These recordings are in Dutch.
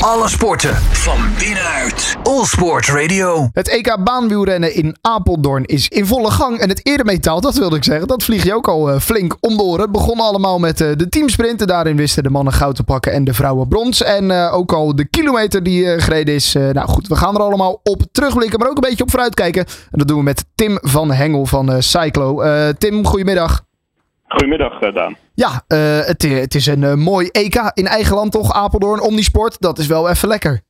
Alle sporten van binnenuit. All Sport Radio. Het EK baanwielrennen in Apeldoorn is in volle gang. En het eremetaal, dat wilde ik zeggen, dat vlieg je ook al uh, flink om de oren. Het begon allemaal met uh, de teamsprinten. Daarin wisten de mannen goud te pakken en de vrouwen brons. En uh, ook al de kilometer die gereden is. nou goed, we gaan er allemaal op terugblikken, maar ook een beetje op vooruit kijken. En dat doen we met Tim van Hengel van Cyclo. Tim, goedemiddag. Goedemiddag, uh, Daan. Ja, uh, het, het, is een mooi EK in eigen land toch, Apeldoorn, Omnisport. Dat is wel even lekker.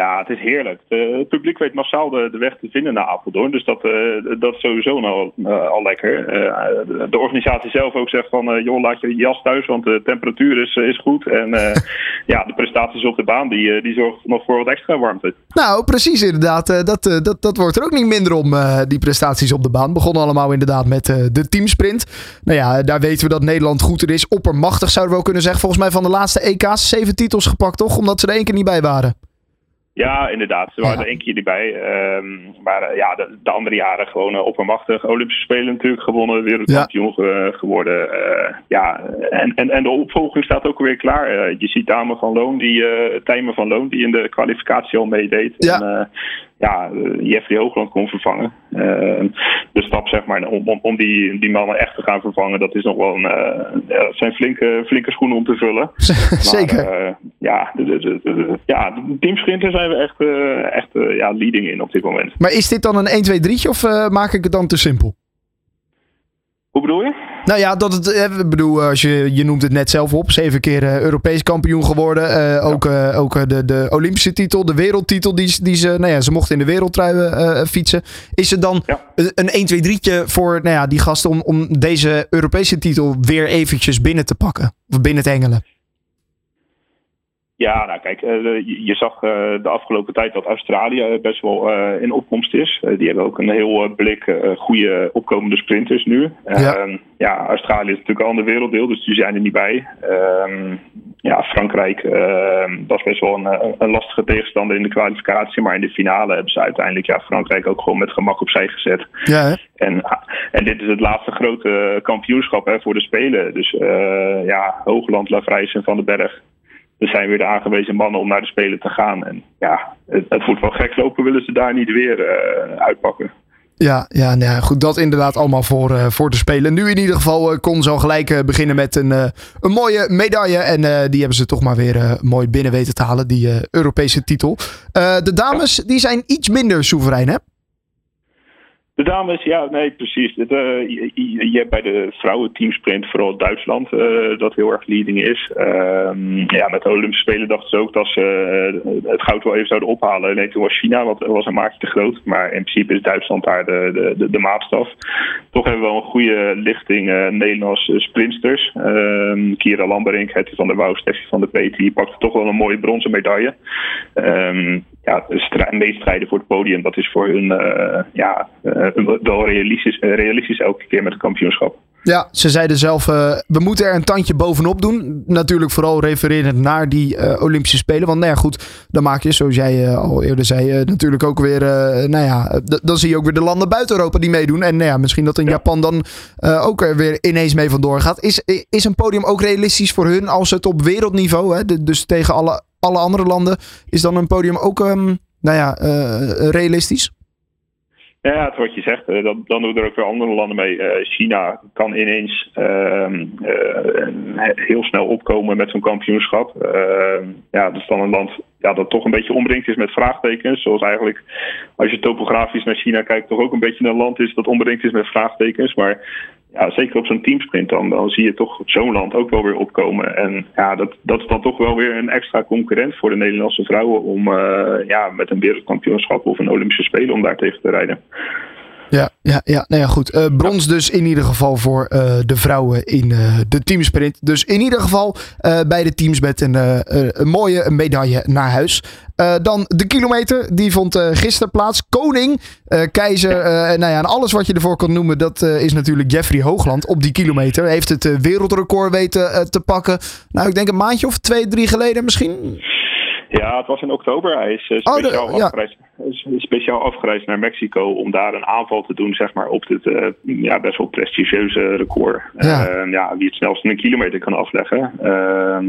Ja, het is heerlijk. het publiek weet massaal de, de, weg te vinden naar Apeldoorn. Dus dat, uh, dat is sowieso al, uh, al lekker. Uh, de organisatie zelf ook zegt van... joh, laat je jas thuis, want de temperatuur is, is goed. En ja, de prestaties op de baan, die, die zorgen nog voor wat extra warmte. Nou, precies inderdaad. dat, dat, dat wordt er ook niet minder om, die prestaties op de baan. Begonnen allemaal inderdaad met de teamsprint. Nou ja, daar weten we dat Nederland goed er is. Oppermachtig zouden we ook kunnen zeggen. Volgens mij van de laatste EK's zeven titels gepakt, toch? Omdat ze er één keer niet bij waren. Ja, inderdaad. Ze waren er één keer erbij. Um, maar uh, ja, de, de, andere jaren gewoon uh, oppermachtig. Olympische Spelen natuurlijk gewonnen, wereldkampioen ja. geworden. Ja, en, en, en de opvolging staat ook weer klaar. je ziet Dame van Loon, die, Tijmen van Loon, die in de kwalificatie al meedeed. Ja. En, ja, Jeffrey Hoogland kon vervangen. Uh, de stap zeg maar, om, om, om die, die mannen echt te gaan vervangen, dat is nog wel een, uh, dat zijn flinke, flinke schoenen om te vullen. Zeker. Maar, uh, ja, de, de, de, ja, de teamsprinten zijn we echt, echt ja, leading in op dit moment. Maar is dit dan een 1, 2, 3 of maak ik het dan te simpel? Hoe bedoel je? Nou ja, dat het, ik bedoel, als je, je noemt het net zelf op. Zeven keer uh, Europees kampioen geworden. Uh, ook uh, ook de, de Olympische titel, de wereldtitel die, die ze, nou ja, ze mochten in de wereldtrui fietsen. Is het dan ja. een 1, 2, 3'tje voor nou ja, die gasten om, om deze Europese titel weer eventjes binnen te pakken? Of binnen te hengelen? Ja, nou kijk, je, je zag de afgelopen tijd dat Australië best wel in opkomst is. die hebben ook een heel blik goede opkomende sprinters nu. Ja. Ehm, ja, Australië is natuurlijk al een werelddeel, dus die zijn er niet bij. Um, ja, Frankrijk uh, was best wel een, een, lastige tegenstander in de kwalificatie. Maar in de finale hebben ze uiteindelijk ja, Frankrijk ook gewoon met gemak opzij gezet. Ja, en, en dit is het laatste grote kampioenschap hè, voor de Spelen. Dus uh, ja, Hoogland, Lavrijs en Van den Berg. Er zijn weer de aangewezen mannen om naar de Spelen te gaan. En ja, het, het wordt wel gek lopen, willen ze daar niet weer uh, uitpakken. Ja, ja, nou ja, goed. Dat inderdaad allemaal voor, uh, voor te spelen. Nu in ieder geval uh, kon zo gelijk beginnen met een, een mooie medaille. En die hebben ze toch maar weer mooi binnen weten te halen, die Europese titel. de dames, die zijn iets minder soeverein, hè? De dames, ja, nee, precies. Uh, je, hebt bij de vrouwenteamsprint vooral Duitsland uh, dat heel erg leading is. Uh, ja, met de Olympische Spelen dachten ze ook dat ze uh, het goud wel even zouden ophalen. Nee, toen was China, wat was een maatje te groot. Maar in principe is Duitsland daar de, de, de, maatstaf. Toch hebben we wel een goede lichting Nederlandse sprinters. Ehm, Kira Lamberink, Hetty van der Wouw, Steffi van der Peet, die pakte toch wel een mooie bronzen medaille. Um, ja, meestrijden voor het podium, dat is voor hun ja, wel realistisch, realistisch elke keer met het kampioenschap. Ja, ze zeiden zelf, uh, we moeten er een tandje bovenop doen. Natuurlijk vooral refererend naar die Olympische Spelen. Want nou ja, goed, dan maak je, zoals jij al eerder zei, natuurlijk ook weer... nou ja, dan zie je ook weer de landen buiten Europa die meedoen. En nou ja, misschien dat in ja. Japan dan ook er weer ineens mee vandoor gaat. Is, is een podium ook realistisch voor hun als het op wereldniveau, hè, dus tegen alle, alle andere landen... is dan een podium ook, um, nou ja, realistisch? Ja, het wat je zegt, dan, dan doen er ook weer andere landen mee. China kan ineens uh, heel snel opkomen met zo'n kampioenschap. ja, dat is dan een land ja, dat toch een beetje omringd is met vraagtekens. Zoals eigenlijk, als je topografisch naar China kijkt, toch ook een beetje een land is dat omringd is met vraagtekens. Maar ja, zeker op zo'n teamsprint, dan, dan zie je toch zo'n land ook wel weer opkomen. En ja, dat, dat is dan toch wel weer een extra concurrent voor de Nederlandse vrouwen om uh, ja, met een wereldkampioenschap of een Olympische Spelen om daar tegen te rijden. Ja, ja, ja, nou ja goed. Uh, brons dus in ieder geval voor uh, de vrouwen in uh, de teamsprint. Dus in ieder geval bij de teams met een, een mooie medaille naar huis. dan de kilometer, die vond gisteren plaats. Koning, keizer, nou ja, en alles wat je ervoor kan noemen, dat is natuurlijk Jeffrey Hoogland op die kilometer. Heeft het wereldrecord weten te pakken. Nou, ik denk een maandje of twee, drie geleden misschien. Ja, het was in oktober. Hij is speciaal, oh, de, ja. afgereisd, speciaal afgereisd naar Mexico om daar een aanval te doen zeg maar, op dit uh, ja, best wel prestigieuze record. Ja. Uh, ja, wie het snelst een kilometer kan afleggen.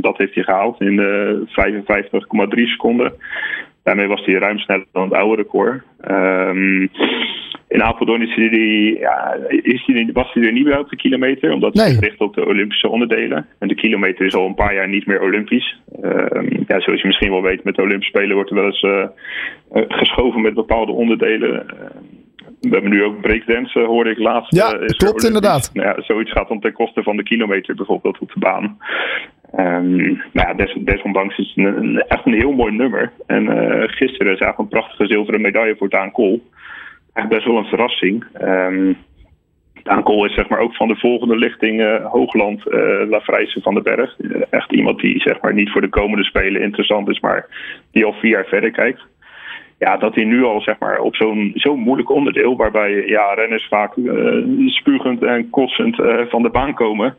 dat heeft hij gehaald in 55,3 seconden. Daarmee was hij ruim sneller dan het oude record. Um, in Apeldoorn is hij, ja, is hij, was hij er niet bij op de kilometer, omdat hij nee. richt op de Olympische onderdelen. En de kilometer is al een paar jaar niet meer Olympisch. Uh, ja, zoals je misschien wel weet, met de Olympische Spelen wordt er wel eens uh, geschoven met bepaalde onderdelen. We hebben nu ook breakdance, hoorde ik laatst. Ja, klopt inderdaad. Nou ja, zoiets gaat dan ten koste van de kilometer bijvoorbeeld op de baan. Um, nou ja, des, desondanks is het een, echt een heel mooi nummer. En uh, gisteren zagen we een prachtige zilveren medaille voor Daan Kool echt best wel een verrassing. Um, Daan Kool is zeg maar ook van de volgende lichting uh, Hoogland, uh, La Vrijse van den Berg. Echt iemand die zeg maar niet voor de komende spelen interessant is, maar die al vier jaar verder kijkt. Ja, dat hij nu al zeg maar op zo'n zo'n moeilijk onderdeel, waarbij ja, renners vaak spugend en kotsend van de baan komen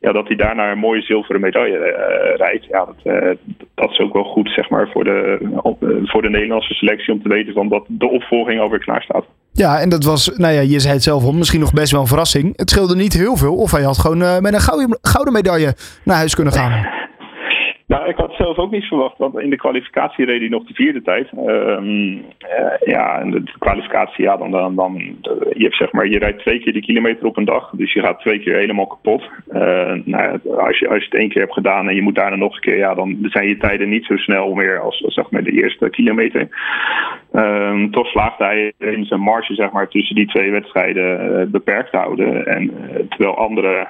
ja, dat hij daarna een mooie zilveren medaille uh, rijdt. Ja, dat, uh, dat is ook wel goed zeg maar, voor, de, uh, voor de Nederlandse selectie om te weten van dat de opvolging alweer klaar staat. Ja, en dat was, nou ja, je zei het zelf al, misschien nog best wel een verrassing. Het scheelde niet heel veel of hij had gewoon met een gouden, gouden medaille naar huis kunnen gaan. Nou, ik had zelf ook niet verwacht, want in de kwalificatie reed hij nog de vierde tijd. Uh, ja, en de, kwalificatie, ja, dan, dan, dan je, hebt, zeg maar, je rijdt twee keer die kilometer op een dag, dus je gaat twee keer helemaal kapot. Uh, nou, als, je, als je het één keer hebt gedaan en je moet daarna nog een keer, ja, dan zijn je tijden niet zo snel meer als, als zeg maar, de eerste kilometer. Uh, toch slaagde hij in zijn marge zeg maar, tussen die twee wedstrijden uh, beperkt te houden. En terwijl andere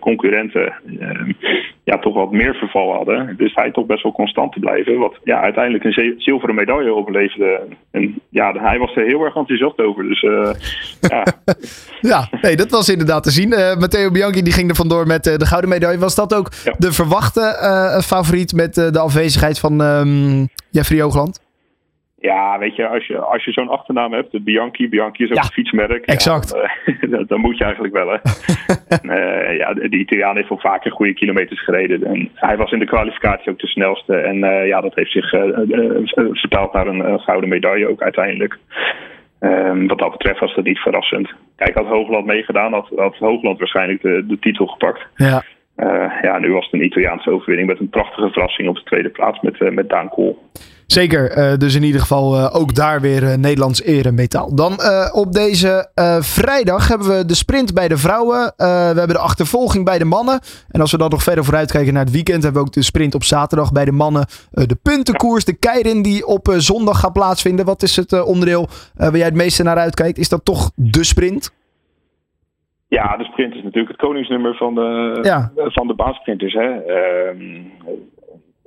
concurrenten ehm, ja, toch wat meer verval hadden dus hij toch best wel constant te blijven. Wat ja, uiteindelijk een zilveren medaille opleverde. En ja, hij was er heel erg enthousiast over. Dus ja. ja, nee, dat was inderdaad te zien. Matteo Bianchi die ging er vandoor met de gouden medaille. Was dat ook de verwachte favoriet met de afwezigheid van um, Jeffrey Hoogland? Ja, weet je, als je, als je zo'n achternaam hebt, de Bianchi, Bianchi is ook een fietsmerk. Exact. Ja, dan, dan, moet je eigenlijk wel. Hè. uh, ja, de Italiaan heeft al vaker goede kilometers gereden. En hij was in de kwalificatie ook de snelste. En uh, ja, dat heeft zich uh, vertaald naar een gouden medaille ook uiteindelijk. Um, wat dat betreft was dat niet verrassend. Kijk, had Hoogland meegedaan, had, had Hoogland waarschijnlijk de, de titel gepakt. Ja. ja, nu was het een Italiaanse overwinning met een prachtige verrassing op de tweede plaats met, met Daan Kool. Zeker, uh, dus in ieder geval uh, ook daar weer uh, Nederlands eremetaal. Dan op deze vrijdag hebben we de sprint bij de vrouwen. we hebben de achtervolging bij de mannen. En als we dan nog verder vooruit kijken naar het weekend, hebben we ook de sprint op zaterdag bij de mannen. de puntenkoers, de keirin die op zondag gaat plaatsvinden. Wat is het onderdeel waar jij het meeste naar uitkijkt? Is dat toch de sprint? Ja, de sprint is natuurlijk het koningsnummer van de, ja. van de baansprinters. Hè?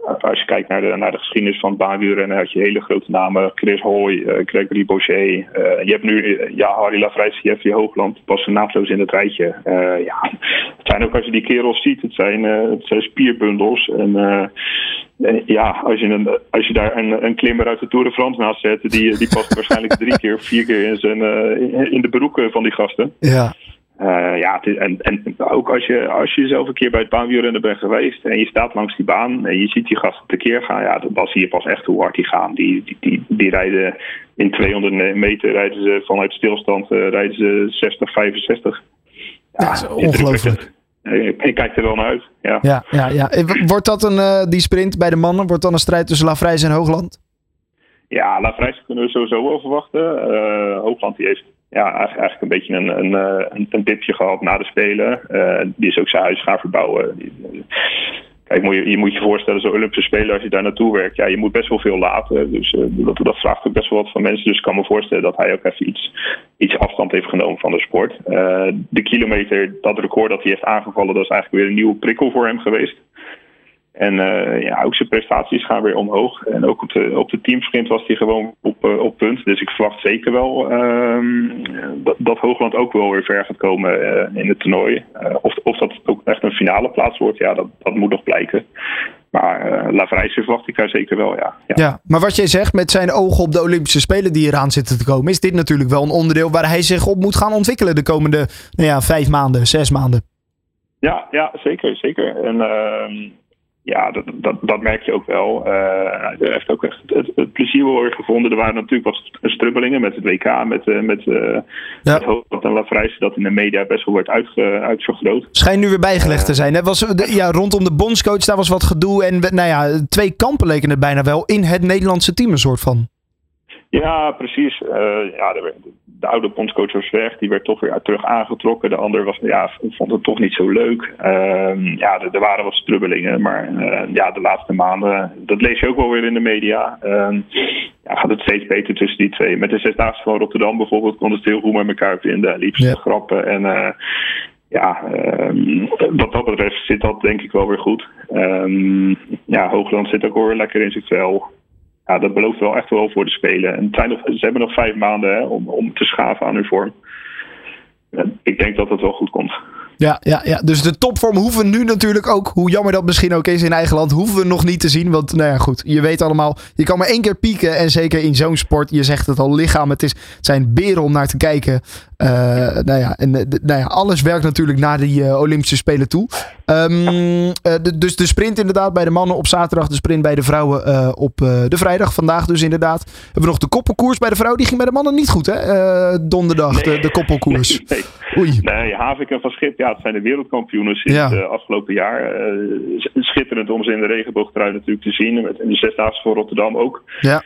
Ehm, als je kijkt naar de, naar de geschiedenis van dan had je hele grote namen. Chris Hoy, uh, Gregory Boucher. Uh, je hebt nu uh, ja, Harry Lafrijs, Jeffrey Hoogland. Passen naadloos in het rijtje. ja, het zijn ook als je die kerels ziet, het zijn, het zijn spierbundels. En ja, als je, een, als je daar een, een klimmer uit de Tour de France naast zet, die, die past waarschijnlijk drie keer vier keer in, zijn, in de broeken van die gasten. Ja. Uh, ja, en, en ook als je, als je zelf een keer bij het baanwielrennen bent geweest en je staat langs die baan en je ziet die gasten tekeer gaan, ja, dan zie je pas echt hoe hard die gaan. Die, die, die, die rijden in 200 meter, rijden ze vanuit stilstand, uh, rijden ze 60, 65. Ja, ja dat is ongelooflijk. Ik kijk er wel naar uit. Ja. Ja, ja, ja. Wordt dat een, uh, die sprint bij de mannen, wordt dan een strijd tussen Lafrijs en Hoogland? Ja, Lafrijs kunnen we sowieso wel verwachten. Hoogland die heeft ja, eigenlijk een beetje een, een, eh, een, een dipje gehad na de Spelen. Uh, die is ook zijn huis gaan verbouwen. Kijk, moet je, je moet je voorstellen, zo'n Olympische Spelen, als je daar naartoe werkt, ja, je moet best wel veel laten. Dus dat, dat vraagt ook best wel wat van mensen. Dus ik kan me voorstellen dat hij ook even iets, iets afstand heeft genomen van de sport. De kilometer, dat record dat hij heeft aangevallen, dat is eigenlijk weer een nieuwe prikkel voor hem geweest. En uh, ja, ook zijn prestaties gaan weer omhoog. En ook op de, op de teamsprint was hij gewoon op, uh, op punt. Dus ik verwacht zeker wel uh, dat, dat, Hoogland ook wel weer ver gaat komen uh, in het toernooi. of, of dat ook echt een finale plaats wordt, ja, dat, dat moet nog blijken. Maar uh, verwacht ik daar zeker wel, ja. ja. ja. maar wat jij zegt met zijn ogen op de Olympische Spelen die eraan zitten te komen, is dit natuurlijk wel een onderdeel waar hij zich op moet gaan ontwikkelen de komende nou ja, vijf maanden, zes maanden. Ja, ja zeker, zeker. En ehm, ja, dat, dat, dat merk je ook wel. hij heeft ook echt het, het plezier wel weer gevonden. Er waren natuurlijk wat strubbelingen met het WK, met, met, ja. met Hoogland en Lafrijse, dat in de media best wel wordt uitge, uitvergroot. Schijnt nu weer bijgelegd te zijn. Hè? Was, ja, rondom de bondscoach, daar was wat gedoe. En nou ja, twee kampen leken het bijna wel in het Nederlandse team een soort van. Ja, precies. ja, de, de, oude bondscoach was weg. Die werd toch weer terug aangetrokken. De ander was, ja, vond het toch niet zo leuk. Uh, ja, er, waren wat strubbelingen. Maar uh, ja, de laatste maanden, dat lees je ook wel weer in de media. Uh, ja, gaat het steeds beter tussen die twee. Met de Zesdaagse van Rotterdam bijvoorbeeld kon het heel goed met elkaar vinden. Liefst ja. grappen. En uh, ja, um, wat dat betreft zit dat denk ik wel weer goed. Um, ja, Hoogland zit ook weer lekker in zich vel ja, dat belooft wel echt wel voor de Spelen. En ze hebben nog vijf maanden hè, om, om te schaven aan hun vorm. Ik denk dat het wel goed komt. Ja, ja, ja, dus de topvorm hoeven we nu natuurlijk ook, hoe jammer dat misschien ook is in eigen land, hoeven we nog niet te zien. Want nou ja, goed, je weet allemaal, je kan maar één keer pieken. En zeker in zo'n sport, je zegt het al, lichaam, het, is, het zijn beren om naar te kijken. Uh, nou ja, en nou ja, alles werkt natuurlijk naar die uh, Olympische Spelen toe. Um, uh, de, dus de sprint inderdaad bij de mannen op zaterdag, de sprint bij de vrouwen op de vrijdag. Vandaag dus inderdaad. Hebben we nog de koppelkoers bij de vrouwen, die ging bij de mannen niet goed hè, donderdag, nee, de, de, koppelkoers. Nee, nee. Oei. Nee, Havik en Van Schip, ja, het zijn de wereldkampioenen sinds het ja. afgelopen jaar. schitterend om ze in de regenboogtrui natuurlijk te zien. Met, in de zesdaagse voor Rotterdam ook. Ja.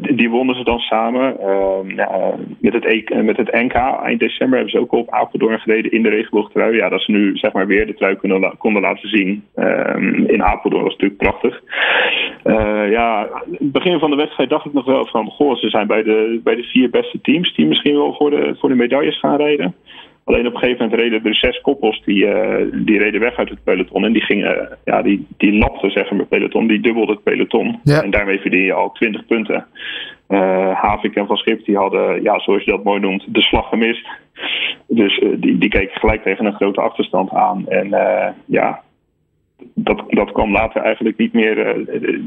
Die, die, wonnen ze dan samen. Ehm, ja, met, het e met het NK eind december hebben ze ook op Apeldoorn gereden in de regenboogtrui. Ja, dat ze nu zeg maar weer de trui kunnen, konden laten zien. Um, in Apeldoorn was natuurlijk prachtig. Uh, ja, het begin van de wedstrijd dacht ik nog wel van... Goh, ze zijn bij de, bij de vier beste teams die misschien wel voor de, voor de medailles gaan rijden. Alleen op een gegeven moment reden er zes koppels die, uh, die reden weg uit het peloton. En die gingen, ja, die, die lapten zeg maar, het peloton, die dubbelde het peloton. Ja. En daarmee verdien je al 20 punten. Uh, Havik en Van Schip die hadden, ja, zoals je dat mooi noemt, de slag gemist. Dus uh, die, die keken gelijk tegen een grote achterstand aan. En ja, dat, dat kwam later eigenlijk niet meer.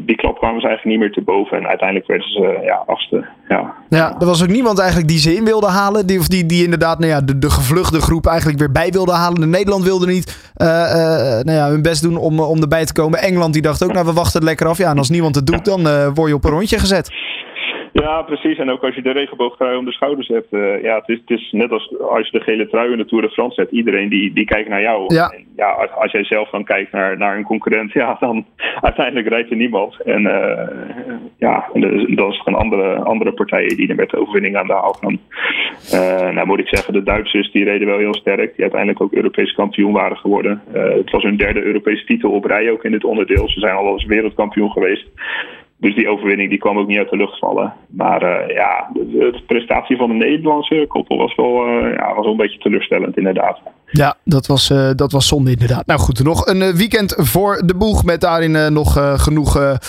Die klap kwamen ze eigenlijk niet meer te boven. En uiteindelijk werden ze ja, achtste. Ja. ja, er was ook niemand eigenlijk die ze in wilde halen. Die, of die, die inderdaad nou ja, de, de gevluchte groep eigenlijk weer bij wilde halen. De Nederland wilde niet nou ja, hun best doen om, om erbij te komen. Engeland die dacht ook, nou we wachten het lekker af. Ja, en als niemand het doet, dan word je op een rondje gezet. Ja, precies. En ook als je de regenboogtrui om de schouders hebt. Uh, ja, het is, het is net als als je de gele trui in de Tour de France zet. Iedereen die, die kijkt naar jou. Ja. En ja, als, als jij zelf dan kijkt naar, naar een concurrent, ja, dan uiteindelijk rijdt er niemand. En uh, ja, dan is het een andere, andere partijen die er met de overwinning aan de haal gaan. Uh, nou moet ik zeggen, de Duitsers die reden wel heel sterk. Die uiteindelijk ook Europees kampioen waren geworden. het was hun derde Europese titel op rij ook in dit onderdeel. Ze zijn al eens wereldkampioen geweest. Dus die overwinning die kwam ook niet uit de lucht vallen. Maar uh, ja, de, prestatie van de Nederlandse koppel was wel, uh, ja, was een beetje teleurstellend inderdaad. Ja, dat was, uh, dat was zonde inderdaad. Nou goed, nog een weekend voor de boeg met daarin nog genoeg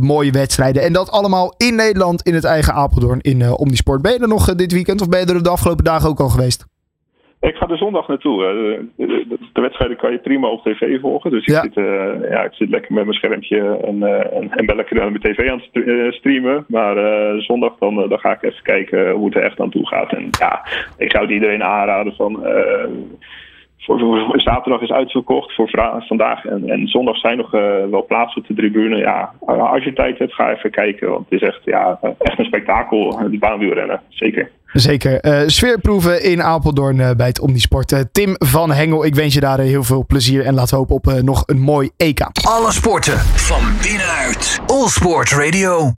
mooie wedstrijden. En dat allemaal in Nederland in het eigen Apeldoorn in Omnisport. Ben je er nog dit weekend of ben je er de afgelopen dagen ook al geweest? Ik ga er zondag naartoe. De, de, de, wedstrijden kan je prima op tv volgen. Dus ik, zit, uh, ja, ik zit lekker met mijn schermpje en, uh, en, en ben lekker naar mijn tv aan het streamen. Maar uh, zondag dan, dan ga ik even kijken hoe het er echt aan toe gaat. En ja, ik zou het iedereen aanraden van... Voor, voor, zaterdag is uitverkocht. Voor vandaag en, en zondag zijn nog wel plaatsen op de tribune. Ja, als je tijd hebt, ga even kijken. Want het is echt, ja, echt een spektakel, die baanwielrennen. Zeker. Zeker. Uh, sfeerproeven in Apeldoorn uh, bij het Omnisport. Uh, Tim van Hengel, ik wens je daar heel veel plezier en laat hopen op nog een mooi EK. Alle sporten van binnenuit. All Sport Radio.